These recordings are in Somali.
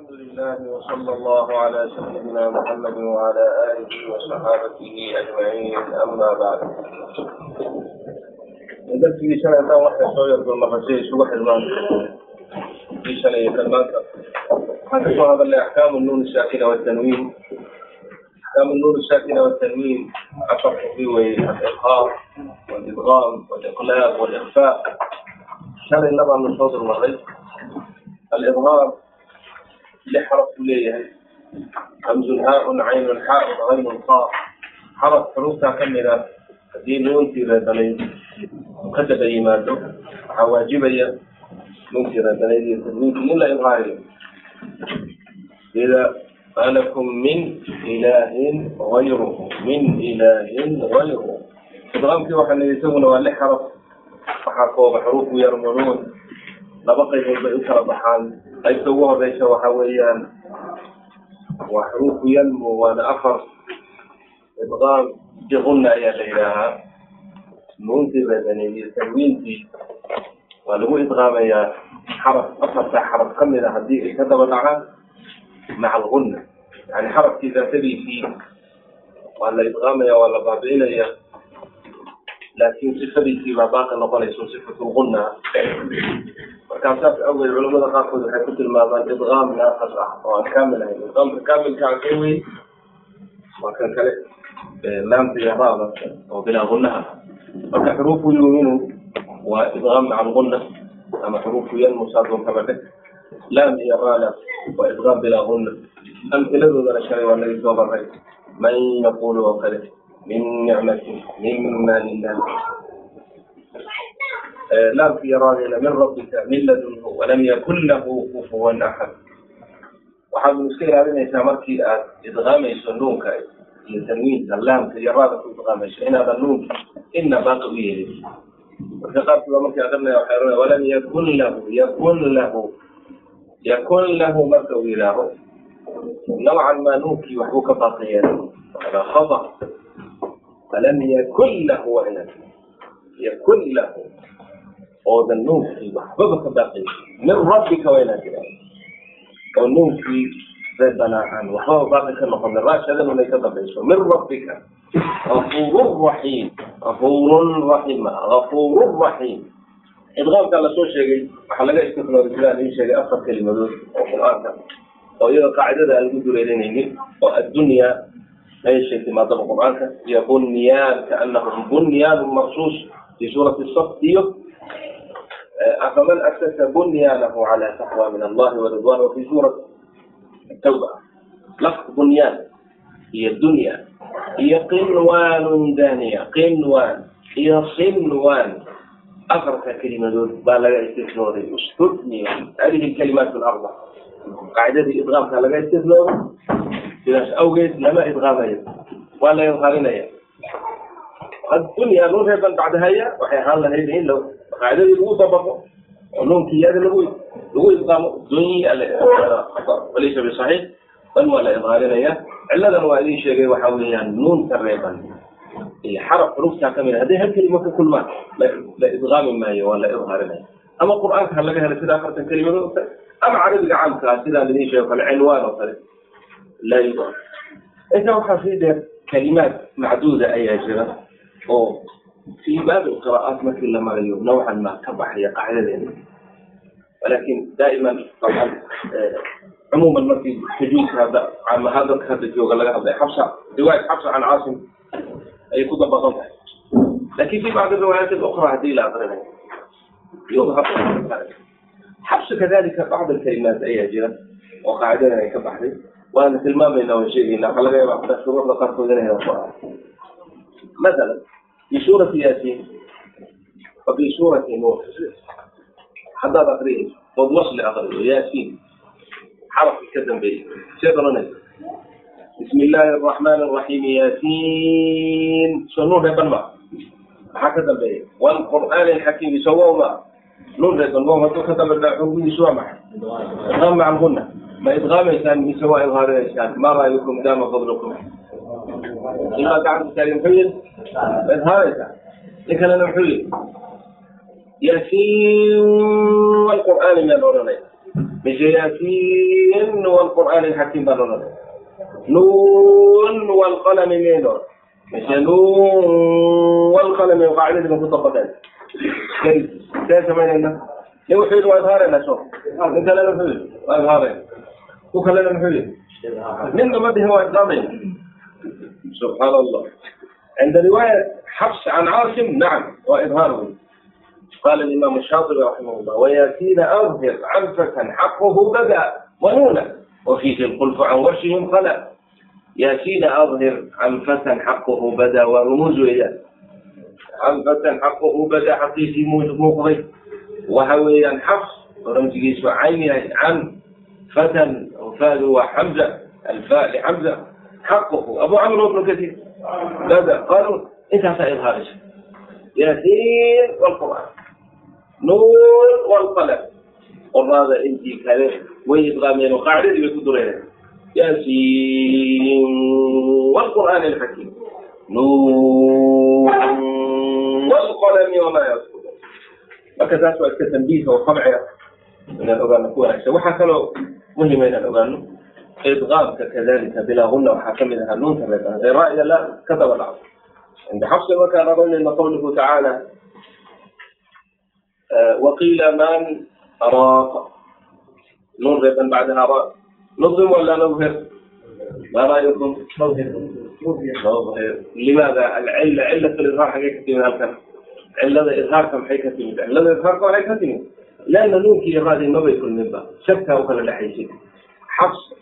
الحمد لله وصلى الله على سيدنا محمد وعلى آله وصحابته أجمعين أما بعد darsigii shalaytaan waxay soo yardolnafashay isugu xidmaan kii shalay iyo talmaanka waxaan ka soo hadalnay axkaamu nuun saakina watanwiin axkaamu nuun saakina watanwiin afar xubi weye alilqaar walidgaam waliqlaaq walikfaaq shalayna baanu soo dulmarray alidgaam lix xaraf buu leeyahay hamzun haaun caynun xaaun aynun qaa xaraf xuruuftaa ka mid a haddii nuuntii reebanay ka daba yimaado waxaa waajibaya nuuntii reebanayd iyo tanwiinkii in la idhaariyo sida malakum min ilaahin gayruhu min ilaahin gayruhu idqaamkii waxaa nidi isaguna waa lix xaraf waxaa kooba xuruufu yarmunuun laba qaybood bay u baxaan. Qaybta ugu horeysa waxa weeyaan waa xuruufu waana afar idqaam biqunna ayaa la yidhaahaa. Nuuntii reebaneed iyo tanwiintii waa lagu idqaamayaa xaraf afartaa xaraf ka a haddii ay ka daba dhacaan maca algunna yani xarafkii daatadiisii waa la idqaamaya waa la baabi'inaya laakin sifadiisii baa baaqi noqonayso sifatulgunna markaa saas awgeed culamada qaarkood waxay ku tilmaamaan idqaam naaqas ah oo aan kaamil ahayn. Idqaamka kaamilka ka wey waa kan kale laamta iyo raada oo bilaa gunnaha marka xuruufu yuminu waa idqaam maca algunna ama xuruufu yanmu saasoo kaba dheh laam iyo raada waa idqaam bilaa gunna amhiladoodana shalay waa laga soo baray man yaqulu oo kale min nicmatin mima lilah iyo raadina min rabbika min ladunhu walam yakun lahu kufuwan axad waxaad iska ilaalinaysaa markii aad idqaamayso nuunka iyo tanwiinka laamka iyo raada ku idqaamayso inaadan nuunka ina baaqi u yeelin marka baa markii aqrinaya waxay walam yakun lahu yakun lahu yakun lahu marka uu yidhaaho nawcan maa nuunkii waxbuu ka baaqi yeelay hada khata falam yakun lahu waa inaad yakun lahu oodan nuunkii waxbaba ka baaqi min rabbika waa inaad oo nuunkii reebanaa aan waxbaba baaqi ka noqonin raashadan inay ka dambayso min rabbika. Gafurun raxiim gafurun raxima gafurun raxiim idqaamkaa la soo sheegay waxaa laga istifnooday sidaan idin sheegay afar kelimadood oo qur'aanka. oo iyadoo qaacidada aan lagu dureerinaynin oo addunya meeshay timaadaba qur'aanka iyo bunyaan kaanahum bunyaanun marsuus fi suurati saf iyo asasa bunyaanahu cala taqwa min allahi waridwan wa fi suurat tawba lafd bunyaan iyo dunya iyo qinwaanun daniya qinwaan iyo sinwaan afarka kelimadood baa laga istifnooday istufniya hadihi kalimaat arba qaacidadii idqaamka laga istifnooday sidaas awgeed lama idqaamayo waa la idqaaminaya addunya nuun reeban bacdahaya waxay ahaan lahayd in la qaacidadii lagu dabaqo oo nuunkii yada lagu idqaamo dunya walaysa bisaxiix dan waa la idqaaminaya ciladan waa idin sheegay waxa weeyaan nuunka reeban iyo xaraf xuruftaa ka mid hadday hal kelima ka kulmaan la idqaami maayo waa la idqaarinaya ama qur'aanka ha laga helay sida afartan kelimadood oo kale ama carabiga caamkaa sidaan idin sheego kale cinwaan oo kale la yudqaam intaa waxaa sii dheer kalimaad macduuda ayaa jira oo fii baabi qira'aat markii la marayo nawcan ma ka baxaya qacdadeena walakin daa'iman aban eh, cumuuman markii xujuudka hadda camahaa dadka hadda jooga laga hadlay xabsa riwaayat xabsa can caasim ayay ku dabaqan tahay. Lakin fii bacdi riwaayaat اlukra haddii la aqrinayo yudhar kadalika bacd alkalimaat ayaa jira oo qaacidadan ay ka baxday. Waana tilmaamaynaa waan sheegaynaa waxa laga yaaba xuruucda qaarkood inay qora maala في سورة ياسين وفي سورة نوح حداد أقريه وضوصل أقريه ياسين حرف الكذب به سيدنا بسم الله الرحمن الرحيم ياسين سنون ريبان ما حكذا به والقرآن الحكيم سووما نون ريبان ما هدو كتب الدعوه ما إدغام مع الغنة ما إدغام إنسان من سواء إظهار ما رأيكم دام فضلكم إما قاعد تكلم حيل إظهارك لكن أنا حيل ياسين والقرآن من الأولين mise yaasiin walqur'aani alxakiim baan odhanay nuun walqalami miyayn odhan mise nuun walqalami qaacidadii baan ku dabaqeen see samaynayna nin wuxuu yidhi waa idhaarayna so nin kalena muxuu yidhi waa idhaarayna ku kalena muxuu yidhi ninna ma dhihin waa idhaarayna سبحان الله عند رواية حفص عن عاصم نعم وإظهاره قال الإمام الشاطبي رحمه الله وياتينا أظهر عنفة حقه بدا ونونا وفيه القلف عن وشهم خلا ياتينا أظهر عنفة حقه بدا ورموز إليه عنفة حقه بدا حقيقي مقضي وهويا حفص ورمزي عين عن فتى وفاد وحمزة الفاء لحمزة حقه أبو عمرو بن كثير لا قالوا انتهى إظهارها ياسين والقرآن نور والقلم والرادة انت كذا ويبغى من قاعدة يقدر ياسين والقرآن الحكيم نور والقلم وما يسطر وكذا سؤال كتنبيه من الأغاني كويسة وحكى الأغاني إدغام كذلك بلا غنى وحكم لها النون غير رأي لا كذا والعصر عند حفص وكان ظن قوله تعالى وقيل من راق نرغب بعدها راء نظم ولا نظهر ما رايكم نظهر لماذا العلة علة الإظهار حقيقة من الكلام علة الإظهار كم حقيقة من علة الإظهار كم حقيقة من لأن نون في هذه ما بيكون من باب شكا وكلا لحيسين حفص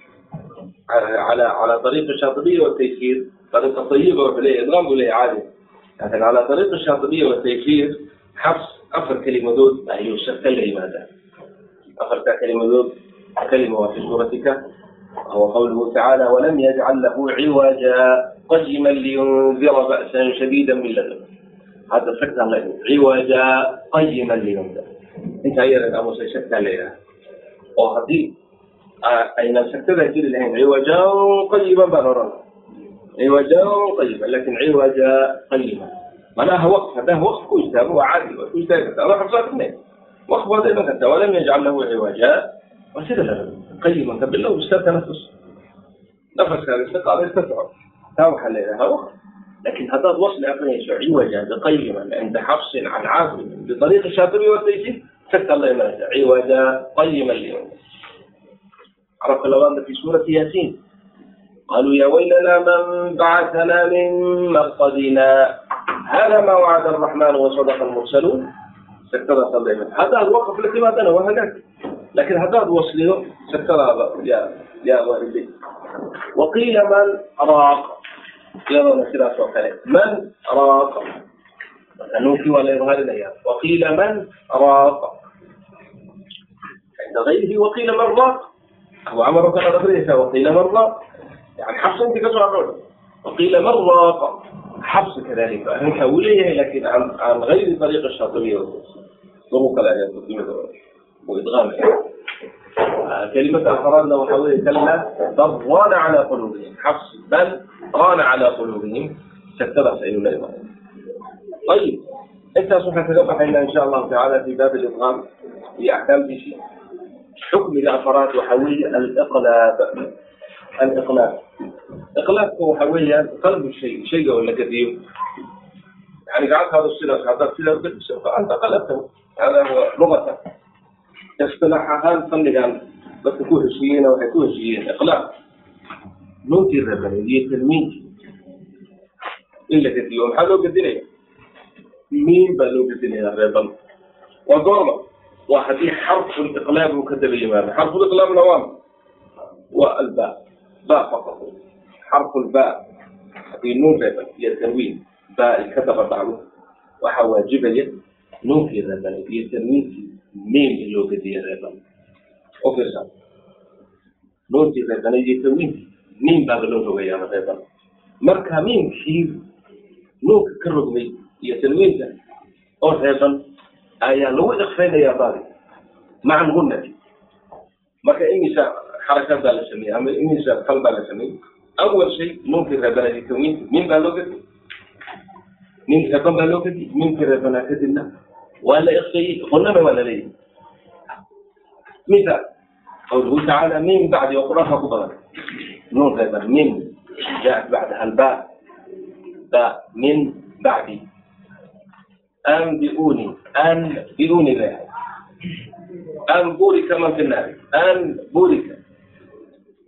على على طريق الشاطبيه والتيسير طريقه طيبه وحليه ادغام ولا عادي لكن على طريق الشاطبيه والتيسير حبس افر كلمه دود لا يشكل ماذا افر كلمه دود كلمه وفي سورتك وهو قوله تعالى ولم يجعل له عوجا قيما لينذر بأسا شديدا من لدنه هذا الشكل الله عوجا قيما لينذر انت ايضا ابو شكل عليها وهذه أين سكتها يجري الحين عوجا قيما بغرا عوجا قيما لكن عوجا قيما معناها وقف هذا وقف كويس هو عادي وكويس ده أروح أفصل اثنين وقف هذا مثلا ولم يجعل له عوجا وسير له قيما بالله واستاذ تنفس نفس هذا استقال يستطيع تاوح عليها وقف لكن هذا وصل أبنى عوجا بقيما عند حفص عن عاصم بطريق الشاطبي والتيسير سكت الله يمنع عوجا قيما اليوم عرف الأوان في سورة ياسين قالوا يا ويلنا من بعثنا من مرقدنا هذا ما وعد الرحمن وصدق المرسلون سكتها صلى الله هذا الوقف التي بعدنا وهذاك لكن هذا وصله سكتها يا يا والدي وقيل من راق يرون سلاس وكلام من راق النوفي ولا يظهر الأيام وقيل من راق عند غيره وقيل من راق هو عمر كان رضيته وقيل مرة يعني حفص انت كسر الرجل وقيل مرة حفص كذلك نحوليه لكن عن عن غير طريق الشاطبية طرق الأديان وإدغامها كلمة أخرجنا وحوليه كلمة بل ران على قلوبهم حفص بل ران على قلوبهم ستبع سيدنا إبراهيم طيب انت سوف تتبع ان شاء الله تعالى في باب الادغام في احكام في شيء حكم الأفراد وحوله الإقلاب الإقلاب إقلاب هو حوالي قلب الشيء شيء ولا كثير يعني قعدت هذا الصلة هذا الصلة فأنت قلبته هذا هو لغة اصطلاحها نصلي قال بس تكون هشيين أو حيكون هشيين إقلاب نوتي الربني دي تلميذ إلا كثير حلو قدني مين بلو قدني الربن وقوله واحد حرف الإقلاب وكتب الإمام حرف الإقلاب نوام والباء باء فقط حرف الباء في نون ربا هي التنوين باء الكتب بعضه وحواجب اليد نون في الربا هي التنوين ميم اللي هو كدي الربا وفرسا نون في الربا هي التنوين ميم باب اللون هو يا الربا مركا ميم في نون كرغمي هي تنوين أو الربا أيا لو إخفينا يا باري مع الغنة مركا إني حركات بقى نسميها أما إني قلب بقى نسميه أول شيء ممكن ربنا يكون مين بقى لغتي مين ربنا بقى لغتي ممكن ربنا كتبنا ولا إخفي غنى ولا ليه مثال قوله تعالى من بعد وقرأها قبلا نون غيبا من جاءت بعدها الباء باء من بعد أنبئوني أنبئوني بها أن بورك من في النار أن بورك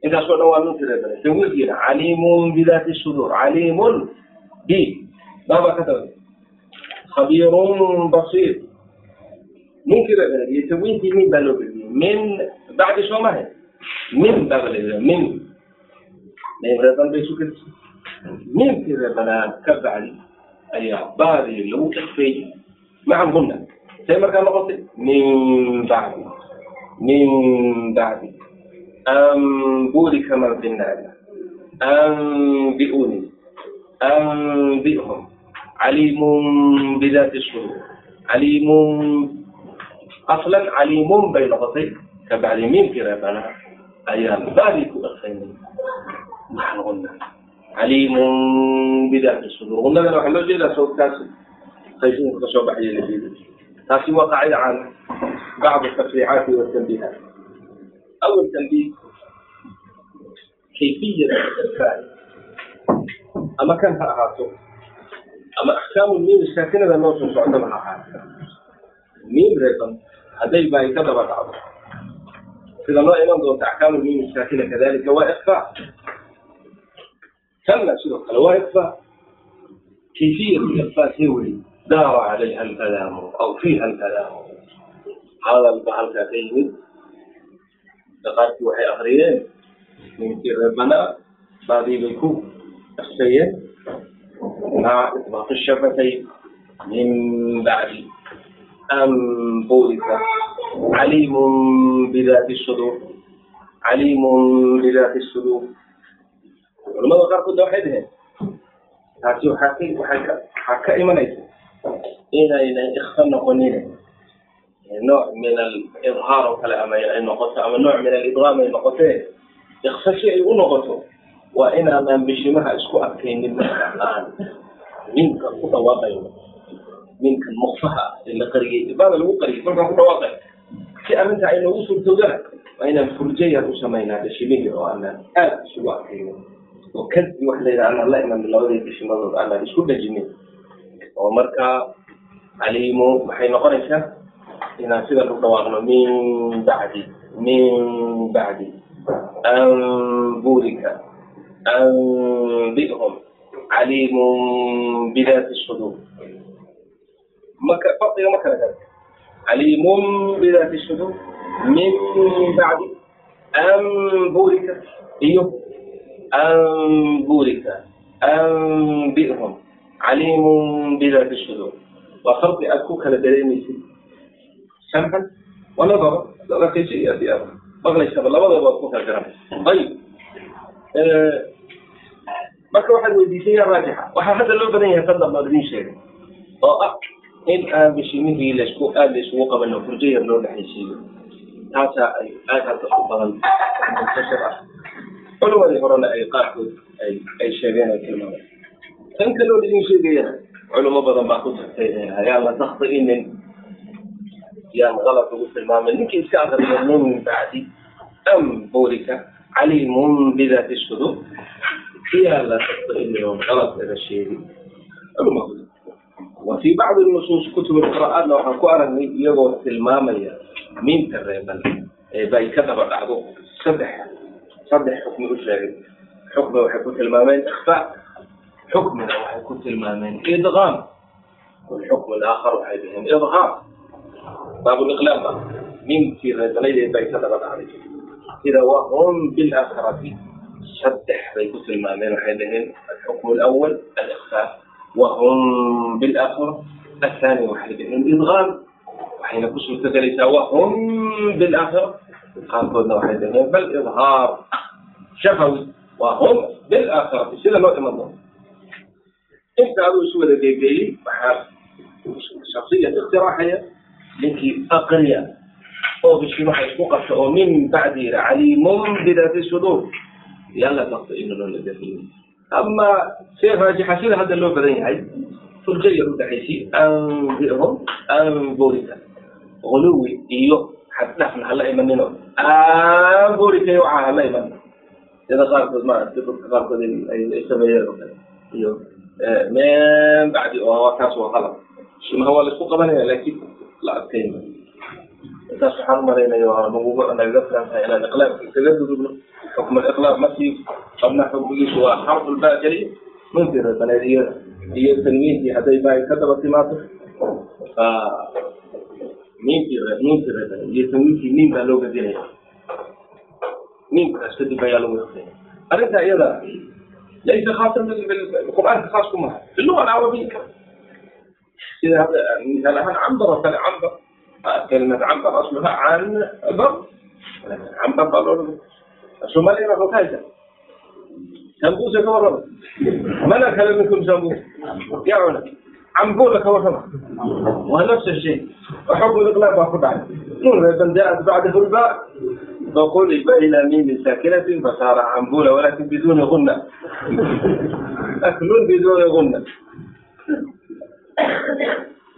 إنت أصبحنا هو من كذا تقول عليم بذات الصدور عليم ب بابا كتب خبير بصير من كذا يتوين في من بلو من بعد شو ما هي من بابل من ما يبغى تنبيه شو من كذا بلا كبعلي أي باري لو تخفي مع الغنى زي ما كان قلت من بعد من بعد أم بورك من في النار أنبئوني أنبئهم عليم بذات الصدور عليم أصلا عليم بين قصير كبعلمين كرابنا أيام ذلك أخيني نحن قلنا عليم بذات الصدور قلنا لو حلو جيدا صوت كاسي خيشين خشوا بحي اللي تاسي وقع عن بعض التفريعات والتنبيهات أول تنبيه كيفية الفعل أما كان هاتو أما أحكام الميم الساكنة لما وصل سعودة مع حالها ميم ريضا هذي باي كذا بعض إذا ما إمام دوت أحكام الميم الساكنة كذلك هو إخفاء كلا شنو هو إخفاء كيفية الإخفاء هي دار عليها الكلام أو فيها الكلام هذا البحر كاتين دقات وحي أخرين من كير ربنا بعدي بيكون السيد مع إطلاق الشفتين من culamada qaarkoodna waxay dhaheen. Taasi waxaa ka imanaysa inaynay ikfa noqonin nooc min alidhaar oo kale ama ay noqoto ama nooc min alidlaam ay noqotee ikfa si ay u noqoto waa inaanan bishimaha isku arkaynin markaan minka ku dhawaaqayno minkan mukfaha ee la qariyey ibaada lagu qariyay markaan ku dhawaaqay. Si arrinta ay noogu suurtoodana waa inaan furjayar u samaynaa bishimihii oo aanan aada isugu arkaynin أكين وكذب وحدة إذا أنا لا إمام الله ذي بشمه أنا بسكو بجميل ومركا عليم محي نقرشة إن سيدة الضواغن من بعد من بعد أن بورك أنبئهم عليم بذات الصدور مك... فقط مكان ذلك عليم بذات الصدور من بعد أن بورك إيوه أن بورك أنبئهم عليم بذات الصدور وخلق أكوك لدريمي سمحا ونظرا لا شيء يا أخي مغلي شبه لا وضع وقوك الجرام طيب marka waxaad weydiisaya raajixa waxaa hadda loo badan yahay saddex baad idin sheegay oo ah in aan bishimihii laisku aada laisugu qabano furjo yar loo dhexaysiiyo taasaa ay aad hadda u badan muntashir ah culumadii horena ay qaarkood ay ay sheegeen ay tilmaameen tan kaloo idin sheegayana culimo badan baa ku tagtay ayaan la takhti'inin yaan qalad ugu tilmaamay ninkii iska aqriya min bacdi am boorika عليم بذات الصدور هي لا تستطيع غلط هذا الشيء وفي بعض النصوص كتب القراءات لو حكوا أرني يقول المامية مين تريبا باي كتب بعضه صدح صدح حكم أشاري حكم وحكوت المامين إخفاء حكم وحكوت المامين إدغام والحكم الآخر وحيدهم إظهار باب الإقلام مين في رجلين باي كتب بعضه إذا وهم بالآخرة سبح بيكوت المامين وحيدهن الحكم الأول الإخفاء وهم بالآخرة الثاني وحيدهن الإدغام وحين كسر تدرس وهم بالآخرة قال كنا وحيدهن بل إظهار شفوي وهم بالآخرة سيدة نوع من الله انت هذا سوى الجيجي بحال شخصية اقتراحية لكي أقرية oo bishii waxay isku qabta oo min bacdi caliimun bidaati suduur yalla taqti'ina loo ladafiyo ama shay raajixa sida hadda loo badan yahay furjo yar u dhaxaysi anbihum anburika guluwi iyo xaddhaafna hala imanino aamborikay waxaa hala iman sida qaarkood maaragtay dadka qaarkood ay sameeyeen oo kale iyo min bacdi oo taas waa qalab sunaha waa la isku qabanaya laakiin la adkayn intaas waxaan u malaynaya waa naguga nagaga filan tahay inaan iqlaabka kaga gudubno xukm aliqlaab markii qabna xukmigiisu waa xarfu lbaajali nuntii reebaneediyada iyo tanwiinkii hadday baahi ka daba timaado miinkii nuunkii reebaneed iyo tanwiinkii miin baa loo gadinaya miinkaas kadib ayaa lagu iqtinaya arrinta iyada laysa khaasan qur'aanka khaas ku maha fi luga alcarabiya sida misaal ahaan cambar oo kale cambar كلمة عنبر أصلها عنبر عنبر بالون الصومالي ما هو كذا سمبوسة كورة ما كلام منكم سمبوسة يا عنا عنبولة كورة ونفس الشيء وحكم الإقلاب أخذ عنه نون إذا جاءت بعده الباء فقل الباء إلى ميم ساكنة فصار عنبولة ولكن بدون غنة أكل بدون غنة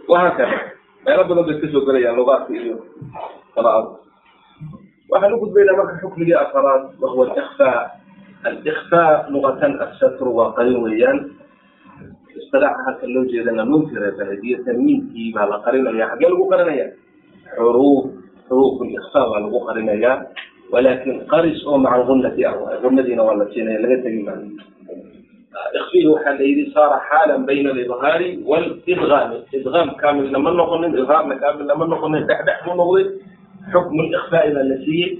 وهكذا meelo badan bay iska soo gelayaan lugaadka iyo qiraa'ada waxaan u gudbaynaa marka xukmigii afaraad wahuwa alikfaa alikfaa lugatan assatru waa qarin weeyaan isilaaxa halka loo jeedana munkira bahdiyo tanwiinkii baa la qarinaya. Xaggee lagu qarinaya? Xuruuf xuruuful ikfaa baa lagu qarinayaa walaakin qaris oo macan gunnati ah waay waa la siinaya laga tegi maayo. Ikfihi waxaa la saara xaalan bayna alidhaari waalidgaami idgaam kaamilna ma noqonin idhaarna kaamilna ma noqonin dhexdhex buu noqday xukmu likfaa'i baa la siiyey.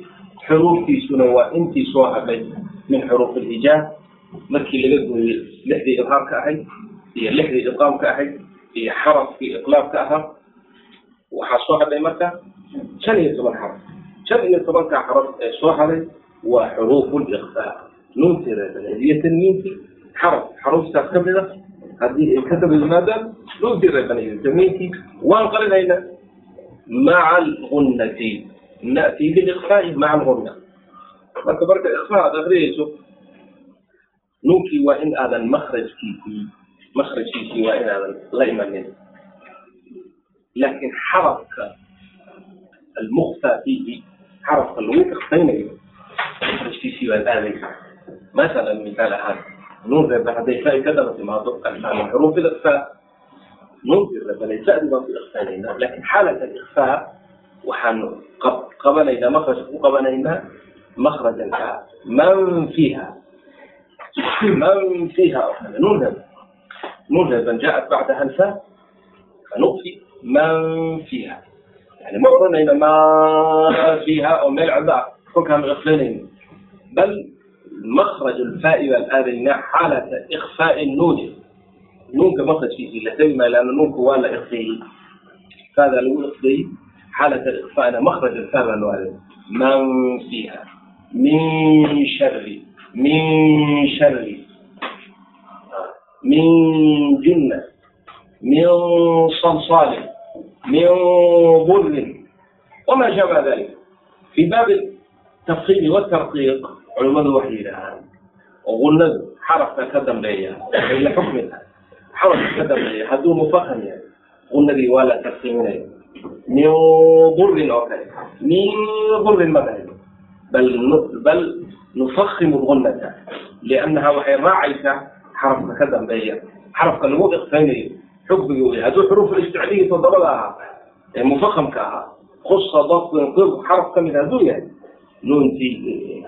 Xuruuftiisuna waa intii soo hadhay min xuruuf alijaab markii laga gooyey lixdii idhaarka ahayd iyo lixdii idqaamka ahayd iyo xarafkii iqlaabka ahaa. Waxaa soo hadhay marka shan iyo toban xaraf. Shan iyo tobanka xaraf ee soo hadhay waa xuruufu likfaa nuuntii reebaneed iyo tanwiintii xaraf xaruuftaas ka mid a haddii ay ka daba yimaadaan nuuntii reebanayo tamiinkii waan qarinaynaa maca algunnati na'tii biliqfaa'i maca algunna marka marka iqfaa aad akriyayso nuunkii waa in aadan makrajkiisii makrajkiisii waa in aadan la imanin laakiin xarafka almukfaa fiihi xarafka lagu iqfaynayo makrajkiisii baad aadaysa masalan misaal ahaan nuun reeban hadday faa ka daba timaado alfaa min xuruuf reebanay fa'di baan ku ikhfaanaynaa laakiin xaalat alikfaa waxaanu qabanaynaa makrajka ku qabanaynaa makrajanka man fiiha man fiiha oo kale nuun مجازا جاءت بعدها الفاء فنطفي من فيها يعني معظم ما فيها أو ما حكم إخلال بل مخرج الفاء والآذن حالة إخفاء النون النون كمخرج فيه لا تم لأن النون كوالا إخفائي هذا لو إخفائي حالة الإخفاء مخرج الفاء والآذن من فيها من شر من شر من جنة من صلصال من بر وما شابه ذلك. في باب التفخيم والترقيق culimadu waxay yidhaahaan qunnadu xarafka ka dambeeya la xukmia xarafka ka dambeeya hadduu mufaham yahay qunnadii waa la tarsiiminaya min burin oo kale min burin ma dahay bal nufahimu lgunnata liannaha waxay raacaysaa xarafka ka dambeeya xarafka lagu iqfaynayo xukmiga wey hadduu xuruuf isticliyi toddobada ahaa ee mufahamka ahaa kusa dabtin qib xaraf ka mid hadduu yahay نونتي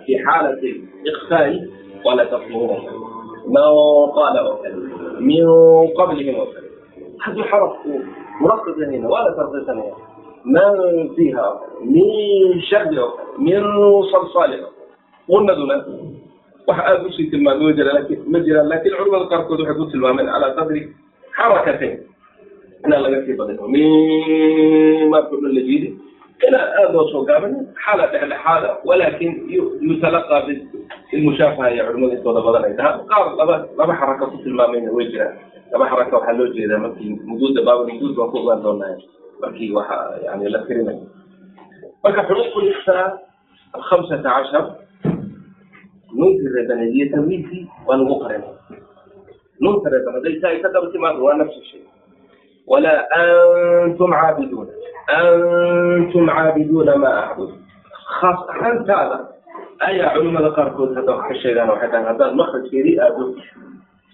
في حالة إخفاء ولا تطلبون ما قال وكذا من قبلهم وكذا هذا حرف مرقب هنا ولا ترقيق هنا من فيها من شهد من صلصال قلنا دون وحقا بسيط ما مجرى لكن مجرى لكن علماء القرقود وحدود المامن على قدر حركتين أنا لقيت بدنه من ما كل اللي جيدي إلى هذا وصول قابل حالة إحدى حالة ولكن يتلقى بالمشافهة يا علماء التوضى بدنا إذا قال لما لما حركة في المامين وجهة لما حركة وحلوجة إذا مكي مدود باب المدود وفوق ما دون مكي وح يعني لا كريمة فك حروف الإخفاء nuntii reebaneed tawiilkii waa lagu qarinay nunta reebaneed saa ka daba timaado waa nafsu shay walaa antum caabiduuna antum caabiduuna maa acbud khaas ahaantaada ayaa culimmada qaarkood hadda wax ka sheegaan waxay dhahan haddaad makrajkeedii aado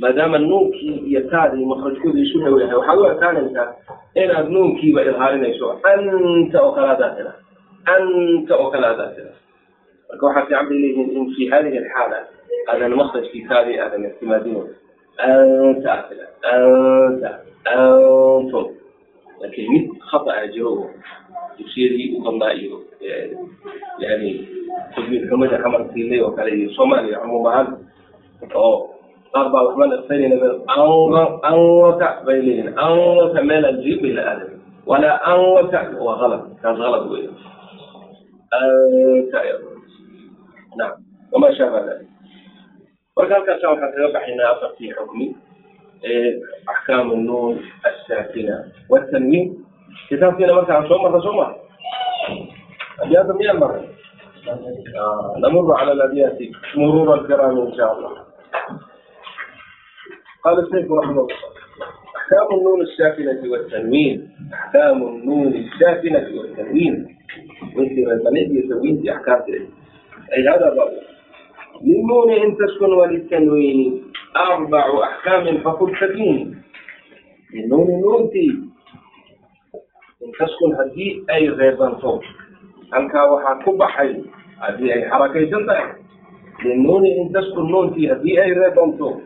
maadaama nuunkii iyo taadii makrajkooda isu dhow yahay waxaad u ekaanaysaa inaad nuunkiiba ilhaarinayso anta oo kale adaatira anta oo kale adaatira marka waxaa fiican bay leeyihiin in fi hadihi alxaala aadan makrajkii taadii aadan ictimaadino anta anta antum laakiin mid khata ah jiro dugsiyadii u badnaa iyo yani tajwiid xumada xamar siilay oo kale iyo soomaaliya cumuum ahaan oo qaar baa waxba naqsanayna anwata bay leeyihiin anwata meelaan jiib bay la aadan. Walaa anwata waa halad kaas halad wey anta nacam wamaa shaabaa dalik marka halkaasa waxaan kaga baxaynaa afartii xukmi axkaam nuun assaakina watanwiin kitaabkeena markaan soo marra soo mara abyaada miyaan maray namuru cala alabyaati murura alkiraami insha allah قال الشيخ رحمه الله أحكام النون الساكنة والتنوين. أحكام النون الساكنة والتنوين. وانت رزمني يسوين في أحكام أي هذا باب للنون إن تسكن وللتنوين أربع أحكام فقل تبين للنون نونتي إن تسكن هدي أي غير منصوب أنك وحا كبحي هدي أي حركة جنطة للنون إن تسكن نونتي هدي أي غير منصوب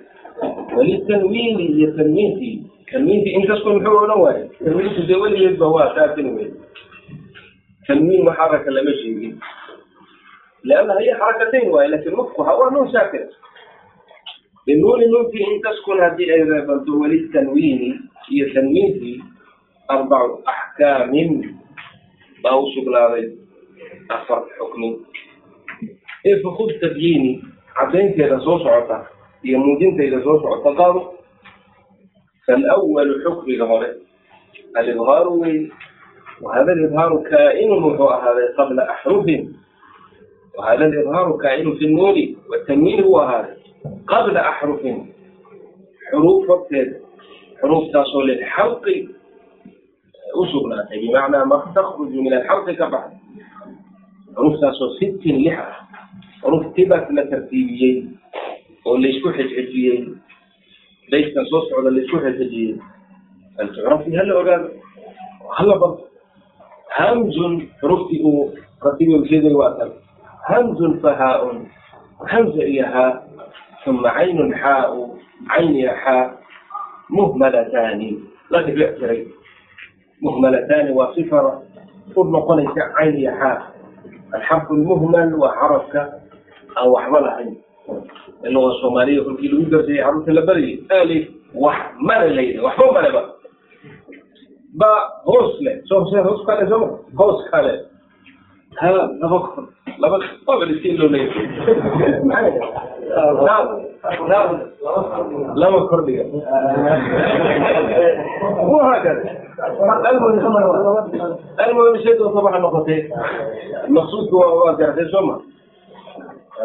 وللتنوين هي تنوينتي تنوينتي إن تسكن محور نوعي تنوينتي زي ولي يبقى هو تنوين تنوين وحركة لما شيء لأنها هي حركتين واي لكن مخها هو نون ساكن للنون نونتي إن تسكن هذه أيضا وللتنوين هي تنوينتي أربع أحكام أو شغلة أفر حكمي إيه فخذ تبييني عدين كده صوص عطا هي مدينة إلى صوص عطا قالوا فالأول حكم الغرب الإظهار وهذا الإظهار كائن وهو هذا قبل أحرف وهذا الإظهار كائن في النون والتنوين هو هذا قبل أحرف حروف وقتها حروف تصل الحلق أسرنا بمعنى ما تخرج من الحلق كبعض حروف تصل ست لحة حروف تبت لترتيبيين واللي يشكو حجحجيين ليش تصوص على اللي يشكو حجحجيين هل تعرفي هلا أغاد هلا برضه همز حروف تقو رتيب الجدل وأثر بسيد الواتر همز فهاء همز إيها ثم عين حاء عين حاء مهملتان لا تبعتري مهملتان وصفر ثم قلت عين حاء الحرف المهمل وحرفك أو أحمل عين اللغة الصومالية كل كيلو يقدر زي حرف اللبري ألف وحمل الليل وحمل بقى با غسل سوف سير غسل كان زمر غسل كان ها نبخن لبخن طبعا السين لو ليه لما كردية وهكذا المهم شيء صباح النقطتين المقصود هو واقعتين سمع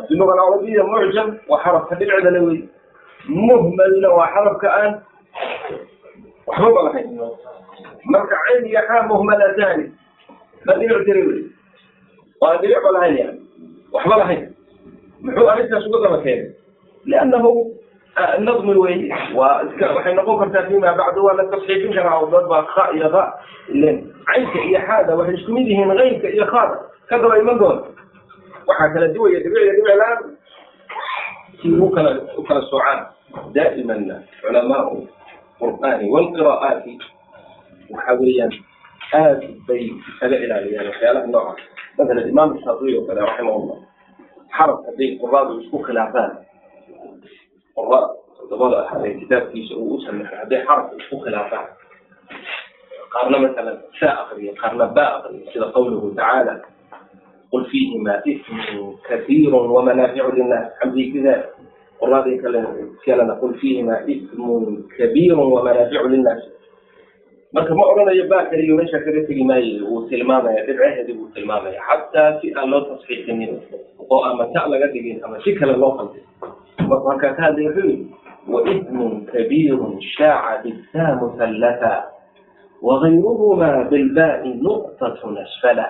في اللغة العربية معجم وحرف خليل عدلوي مهمل وحرف كأن وحبوب على حين مركع عين يحا مهملتان خليل عدلوي waa dhibicba lahayn yani waxba lahayn. Muxuu arrintaas uga daba keenay? Liannahu nadmi wey waa iska waxay noqon kartaa fima bacdu waa la tasxiifin karaa oo dad baa kha iyo ha ilen caynka iyo xaada waxay isku mid yihiin kaynka iyo khaada ka daba iman doona waxaa kala duwaya dhibic iyo dhibic la'aan si u kala u kala soocaan daa'iman culamaau qur'aani walqiraa'aati waxa weeyaan aad bay isaga ilaaliyaan waxyaalaha nooca مثلا الإمام الشاطبي وكذا رحمه الله حرف هذه قراء isku khilaafaan قراء dabada haday kitaabkiisa uu u sameexo hadday xaraf isku khilaafaan qaarna مثلا saa aqriya qaarna baa aqriya sida qawluhu tacaala قل فيهما إثم كثير ومنافع للناس حمدي كذا قراء كلنا قل فيهما إثم كبير ومنافع للناس marka ma odhanayo baa kaliyo meesha kaga tegi maayo wuu tilmaamaya dhibcaheedi wuu tilmaamaya xataa si aan loo tasxiixinin oo ama ta laga dhigin ama si kale loo qalday marka markaa ka hadlay wuxuu yidhi waismun kabiirun shaaca bisaa musallatha وغيرهما بالباء نقطة أسفلا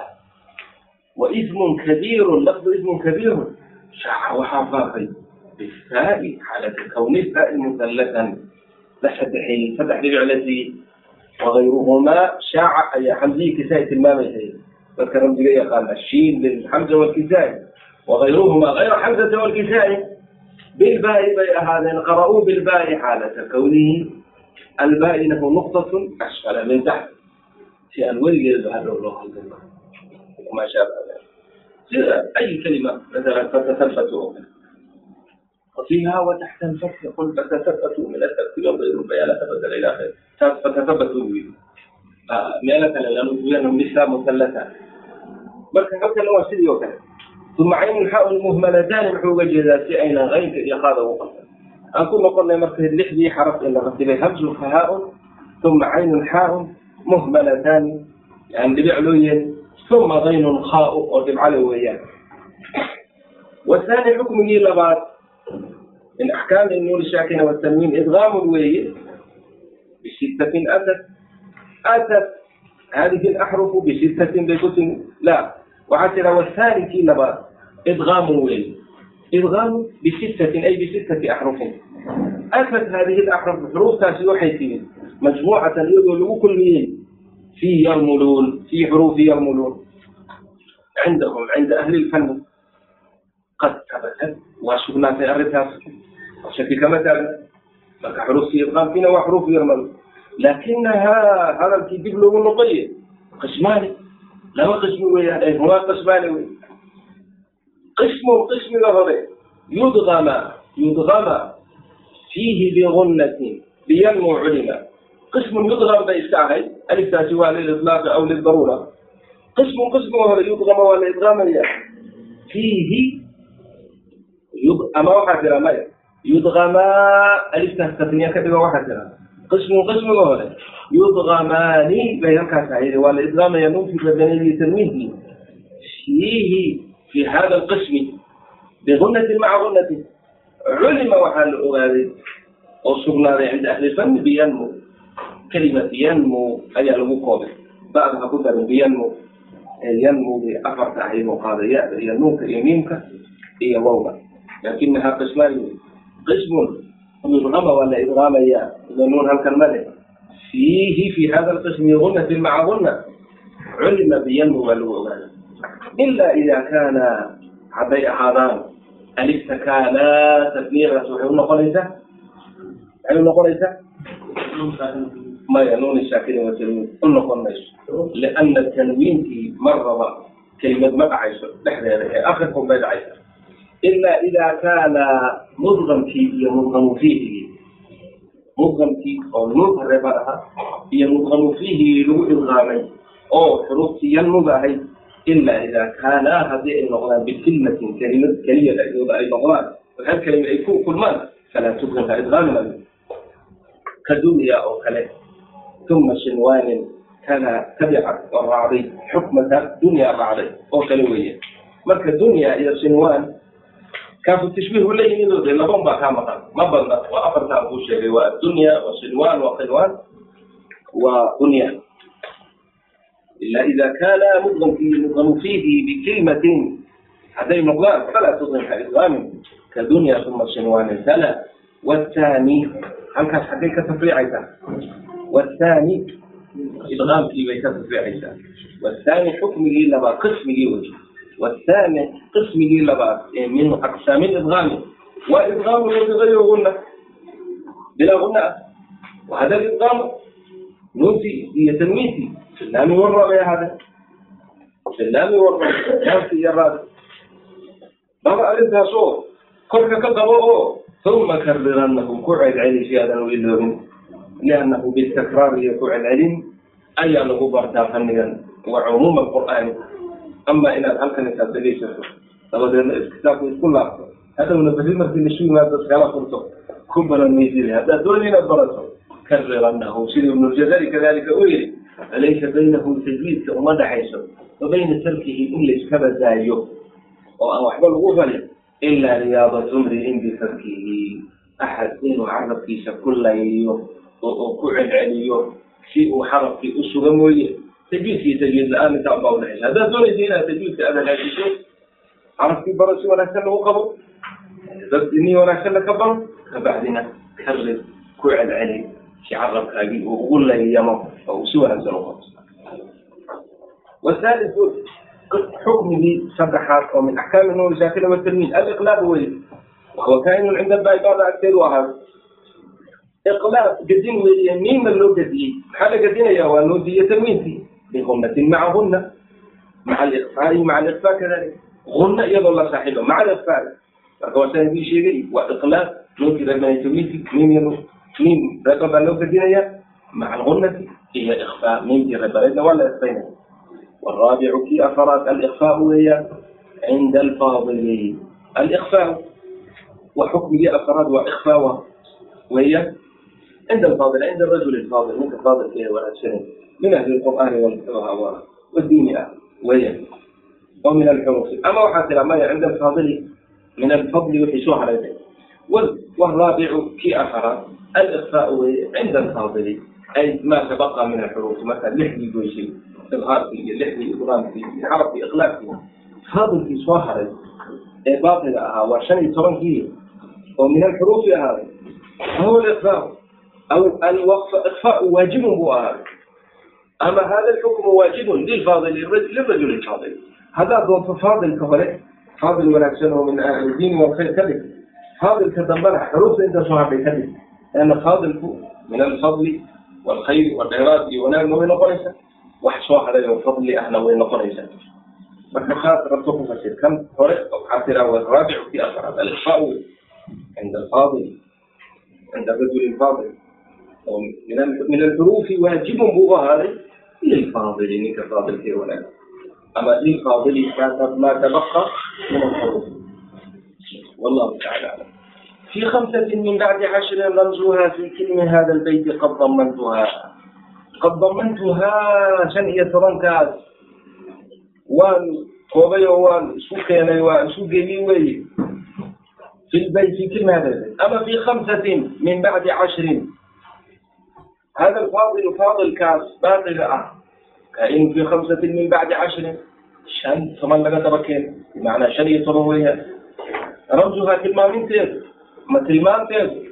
وإثم كبير لفظ إثم كبير شاع وحافظ بالفاء حالة كون الفاء مثلثا لفتحي wغayruhumaa shaaca ayaa xamzihii kisaai tilmaamaysa dadka ramziga yaqaana shiin bilxamza wlkisaai wغayruhumaa ayra xamzata wlkisaai bilbaai bay ahaadeen qara'uu bilbaai xaalata kawnihi albaaina hu nuqطaة ashkala min taxt si aan weligeedba hadhow loo hadlin sida ay kelima maala fatasafat oo kale وفيها وتحت الفتح يقول فتثبتوا من الترك ينظر البيان تبدل إلى آخره فتثبتوا به مئة لأنهم نساء مثلثات بل حتى لو سيدي وكذا ثم عين الحاء المهملتان محو وجه في أين غير يخاذ وقفا أكون قلنا مركز اللحدي حرف إلا غسل همز فهاء ثم عين حاء مهملتان يعني بعلوي ثم غين خاء وتبعلويان والثاني حكم لبات من أحكام النون الساكنة والتنوين إدغام الوي بستة أتت أتت هذه الأحرف بستة بكتن لا وعسر والثالث لبات إدغام الوي إدغام بستة أي بستة أحرف أتت هذه الأحرف حروف تاسي وحيتين مجموعة يدلو كلين في يرملون في حروف يرملون عندهم عند أهل الفن قد ثبتت وشفنا في أرثها شكل كما ثبت لك حروف في إدغام فينا وحروف يرمل لكنها هذا الكتاب له النقية قسماني لا قسم ويا هو قسماني قسم قسم له يدغم يدغم فيه بغنة لينمو علما قسم يدغم بإستعهي ألف سواء للإطلاق أو للضرورة قسم قسم وهو يدغم ولا إدغام فيه يض... أما واحد ما يدغم ألف تستثنية كتب واحد قسم قسم وهو يدغمان بين كاسعيد ولا إدغام ينوم في بدنه تنويه فيه في هذا القسم بغنة مع غنة علم وحال أغادي وصرنا عند أهل الفن بينمو كلمة ينمو أي المقابل بعدها كنت من بينمو ينمو بأفر تعليم وقال يا ينموك يمينك هي ووضع لكنها قسمان قسم يضغم ولا إدغام يا ظنون هل كالملك فيه في هذا القسم غنة مع غنة علم بينمو والوغاد إلا إذا كان عبي حاضان ألف كانا تثنير رسول الله قريسة ilaa idaa kaana mudqamkii iyo mudqamu fiihigii mudqamkii oo nuun hareeba ahaa iyo mudqamu fiihigii lagu idqaamay oo xuruuftii yanmuga ahayd ilaa idaa kaanaa haddii ay noqdaan bikilmatin kelimad keliya dhexdooda ay noqdaan waxaa kelima ay ku kulmaan falaa tudqim ha idqaami oo kale uma shinwaanin kana tabica oo raacday xukmaka dunya raacday oo kale weeye marka dunya iyo shinwaan والراعي حكمة دنيا بعضي أو كلوية مركز دنيا إلى شنوان كان في التشبيه ولا يمين ذي لبن بقى مقام ما بلغ وأفرت أبو شيء والدنيا وشنوان وقنوان ودنيا إلا إذا كان مضغم فيه مضغم فيه بكلمة هذين نقلان فلا تضغم إدغام كدنيا ثم شنوان سلا والثاني هل كان حقيقة تفريع عيسى والثاني إدغام في بيت تفريع عيسى والثاني حكمه لبا قسمه وجه والثاني قسمه لبا من أقسام الإدغام وإدغام بغير غنة بلا غنة وهذا الإدغام نوتي هي تنويتي في اللام والراء يا هذا في اللام والراء كان في الراد بابا أردها صوت كل كذبوا ثم كررنهم كعد علي في هذا الويلهم لأنه بالتكرار يكون العلم أي له بردا فنيا ama inaad halkan isaabdhegaysato dabadeedna iskitaabku isku laabto. Hadhowna berri markii lasu yimaado iskala furto ku baranmaysile haddaad doonay inaad barato kariranahu sidii ibnuljazari kadalika u yiri falaysa baynahu tajwiidka uma dhaxayso wa bayna tarkihi in layska badaayo oo aan waxba lagu falin ilaa riyaadatu mriin bitarkihi axad inuu carabkiisa ku layayo oo uu ku celceliyo si uu xarabkii u mooye tajwiidkii tajwiid la'aan intaa unbaa udhexaysa haddaad doonaysa inaad tajwiidka aad hagaajiso xarafkii baro si wanaagsan lagu qabo dad ni wanaagsanna ka baro kabacdina karrid ku celceli si carabkaagii uu ugu layamo oo uu si wanaagsan u qabto wasaalisu xukmigii saddexaad oo min axkaami nuuri saakina watalmiid aliqlaab wey wahuwa kainun cinda albaaibada agteedu ahaado iqlaab gadin weeye miima loo gadiyey maxaa la gadinaya waa nuudiyo tanwiintii بغنة معهن. مع الإخفاء مع الإخفاء كذلك. غنة iyadoo la saaxiibo مع الإخفاء marka waa saahidii sheegay waa iqlaas ninkii reermanaytawiti nin nin reerka baa loo gadinaya مع الغنة. iyo إخفاء ninkii reerbareedna waa la إخfaynaya والرابع kii afaraad الإخفاء weeyaan عند الفاضل. الإخفاء وحكمigii afaraad waa إخفاء weeyaan عند الفاضل عند الرجل الفاضل. ninka فاضلka ee wanaagsanaya منك فاضل فيه ولا سنة من أهل القرآن والدين أهل وهي ومن الحروف أما وحتى لما عند الفاضل من الفضل وحسوه على ذلك والرابع كي أفراد الإخفاء عند الفاضل أي ما تبقى من الحروف مثلا لحن يقول إظهار فيه لحن إضرام فيه حرف إقلاب فيه فاضل في صاحر باطل أها وعشان يترون فيه ومن الحروف هذا هو الإخفاء أو الوقف إخفاء واجب هو هذا أما هذا الحكم واجب للفاضل للرجل الفاضل هذا ضوء فاضل كفره فاضل ونكسنه من أهل الدين والخير كذب فاضل كذنبنا حروف أنت صاحب كذب لأن فاضل من الفضل والخير والخيرات ونال وين قريسة وحشوا على الفضل أهلا وين قريسة فكخات ربطكم فسير كم فرق أو حاصرة والرابع في أثر الإخفاء عند الفاضل عند الرجل الفاضل من من الحروف واجب بغاها للفاضل كفاضل في ولا أما للفاضل ما تبقى من الحروف والله تعالى أعلم في خمسة من بعد عشر رمزها في كلمة هذا البيت قد ضمنتها قد ضمنتها شنية رنكات وان كوبي وان سوكي وان سوكي وي في البيت في كلمة هذا البيت أما في خمسة من بعد عشر هذا الفاضل فاضل كاس باطل آه في خمسة من بعد عشر شن ثمان لغا تركين بمعنى شرية تروية رمزها تلمامين تير ما تلمان تير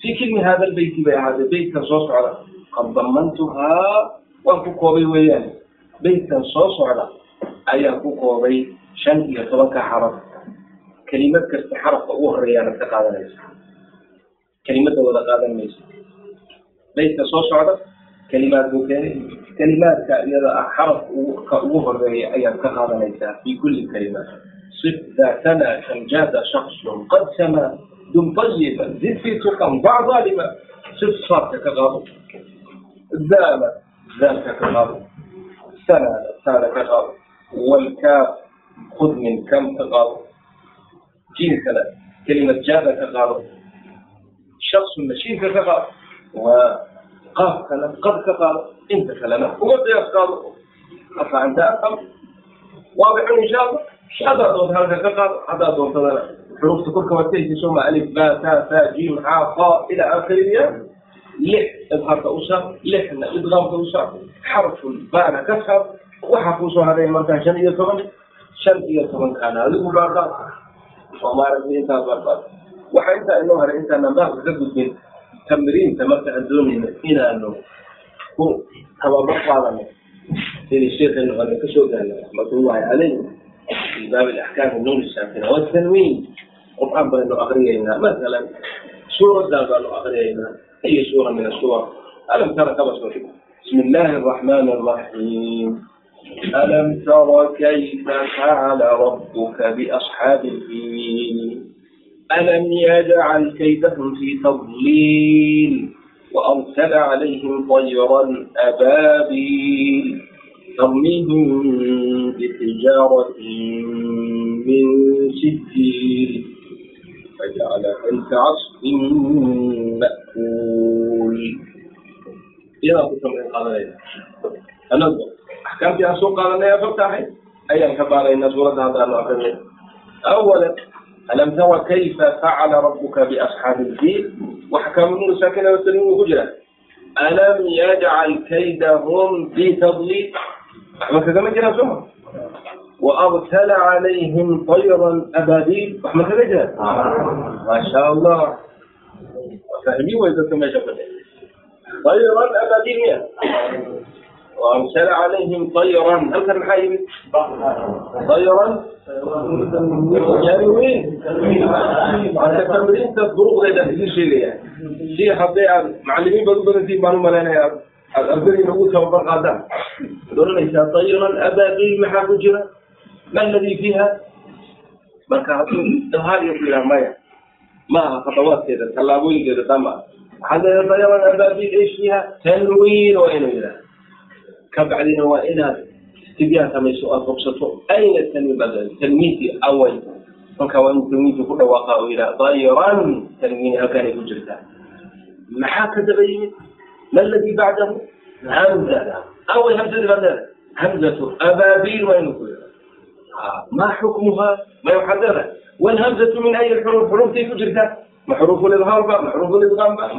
في كلمة هذا البيت بي هذا البيت تنصوص على قد ضمنتها وأنفقوا بي وياه بيت تنصوص على أي أنفقوا بي شن إلى حرف كلمة كست حرف أوهر يعني تقاضى ليس كلمة ولا قادم ليس laydka soo socda kalimaad buu keenay kalimaadka iyada ah xarafka ugu horreeya ayaad ka qaadanaysaa fi kulli kalimaat صف ذاتنا كالجاد شخص قد سما دم طيبا زد في تقا ضع ظالما صف صارت كغاضب ذال ذلك كغاضب سنا سال كغاضب والكاف خذ من كم كغاضب جيم كلمة جاد كغاضب شخص مشين كغاضب وقاف كلام قد كغاضب انت كلامك وقد يغاضب أفعل ذا واضح إن شاء الله هذا دوت هذا كقر هذا دوت هذا حروف تكون كوتين تسمى ألف باء تاء ثاء جيم حاء خاء إلى آخره لح إظهار تأوسع لحن إدغام تأوسع حرف الباء كسر وحفوظ هذه المرة شن يتمن شن يتمن كان هذا مبارك وما رأي إنت برباد وحيث إنه هذا إنسان ما بقدر من tamriinta marka aan doonayna inaanu ku tababar qaadano sidii sheekaynu ana ka soo gaarna calayh fii baab alaxkaam nuun watanwiin qur'aan baynu akriyaynaa masalan suuraddaa baanu akriyaynaa iyo suura min asuwar alam tara kaba soo dhig بسم الله الرحمن الرحيم ألم تر كيف فعل ربك بأصحاب الفيل ألم يجعل كيدهم في تضليل وأرسل عليهم طيرا أبابيل ترميهم بحجارة من سجيل فجعلهم كعصف مأكول إلى قسم قال أنظر أحكام في أسوق قال يا فتاحي أيا كبار إن سورة هذا أولا ألم تر كيف فعل ربك بأصحاب الفيل وحكم النور ساكنة والتنوين هجرة ألم يجعل كيدهم في تضليل أحمد كذا ما جرى سمع وأرسل عليهم طيرا أبابيل أحمد كذا جرى ما شاء الله فهمي وإذا سمع شفتين طيرا أبابيل وأرسل عليهم طيرا هل كان محا طيرا يروي على تمرين الظروف غير في شيء يعني شيء حضي معلمين بدو بدو في معلومة لنا الأبدالي نقول توبر غدا دور ليس طيرا أبابيل محا ما الذي فيها marka hadduu hal iyo fiiraa maya maaha khatawaadkeeda tallaabooyinkeeda dhanba waxaa leeyahay dayaran abaabiil eeshiiha tanwiin waa inuu ka bacdina waa inaad istibyaan samayso aad hubsato ayna tanwiin baad tanwiintii away marka waa inuu tanwiintii ku dhawaaqa oo yidhaha dayran tanwiin halkaanay ku jirtaa maxaa ka daba yimid ma alladii bacdahu hamza away hamzadii baad leedahay hamzatu abaabiil waa inuu ku yidhaha ما حكمها ما يحددها والهمزة من أي الحروف حروف كيف جرتها محروف الإظهار بقى محروف الإدغام بقى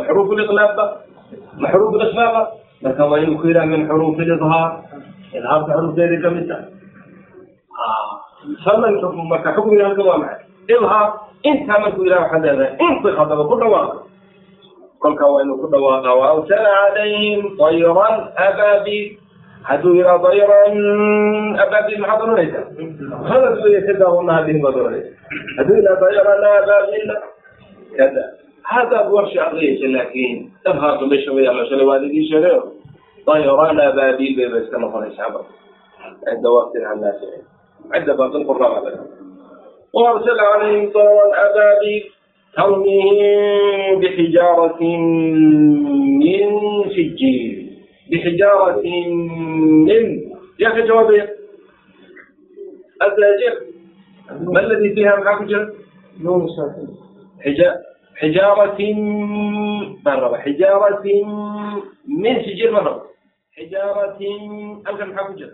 محروف الإقلاب marka waa inuu ku yidhaha min xuruufi lidhaar idhaarka xurufteedii ka mid ah, tahay salanka marka xukmiga halka waa maxay? Idhaar intaa markuu yidhaha waxaad leedahay intiq haddaba ku dhawaaqa kolkaa waa inuu ku dhawaaqa wa awsala calayhim dayran abaabil hadduu yidhaa dayran abaabil maxaad odhanaysaa? Hadal weeye kadaa wanaha bihim baad odhanaysaa hadduu yidhaha dayran abaabila kada haddaad warshi akhriyaysa laakiin dabhaatu meesha ma yaallo shalay waad idii sheegayo dayraana baabil bay ba iska noqonaysaa marka cinda waqtin can naafici cinda baatil qurama وأرسل عليهم طيرا أبابيل ترميهم بحجارة من سجيل بحجارة من يا أخي جوابين أزاجر. ما الذي فيها معك جر؟ نور حجارة مرة حجارة من سجل مرة حجارة ألقى الحافجة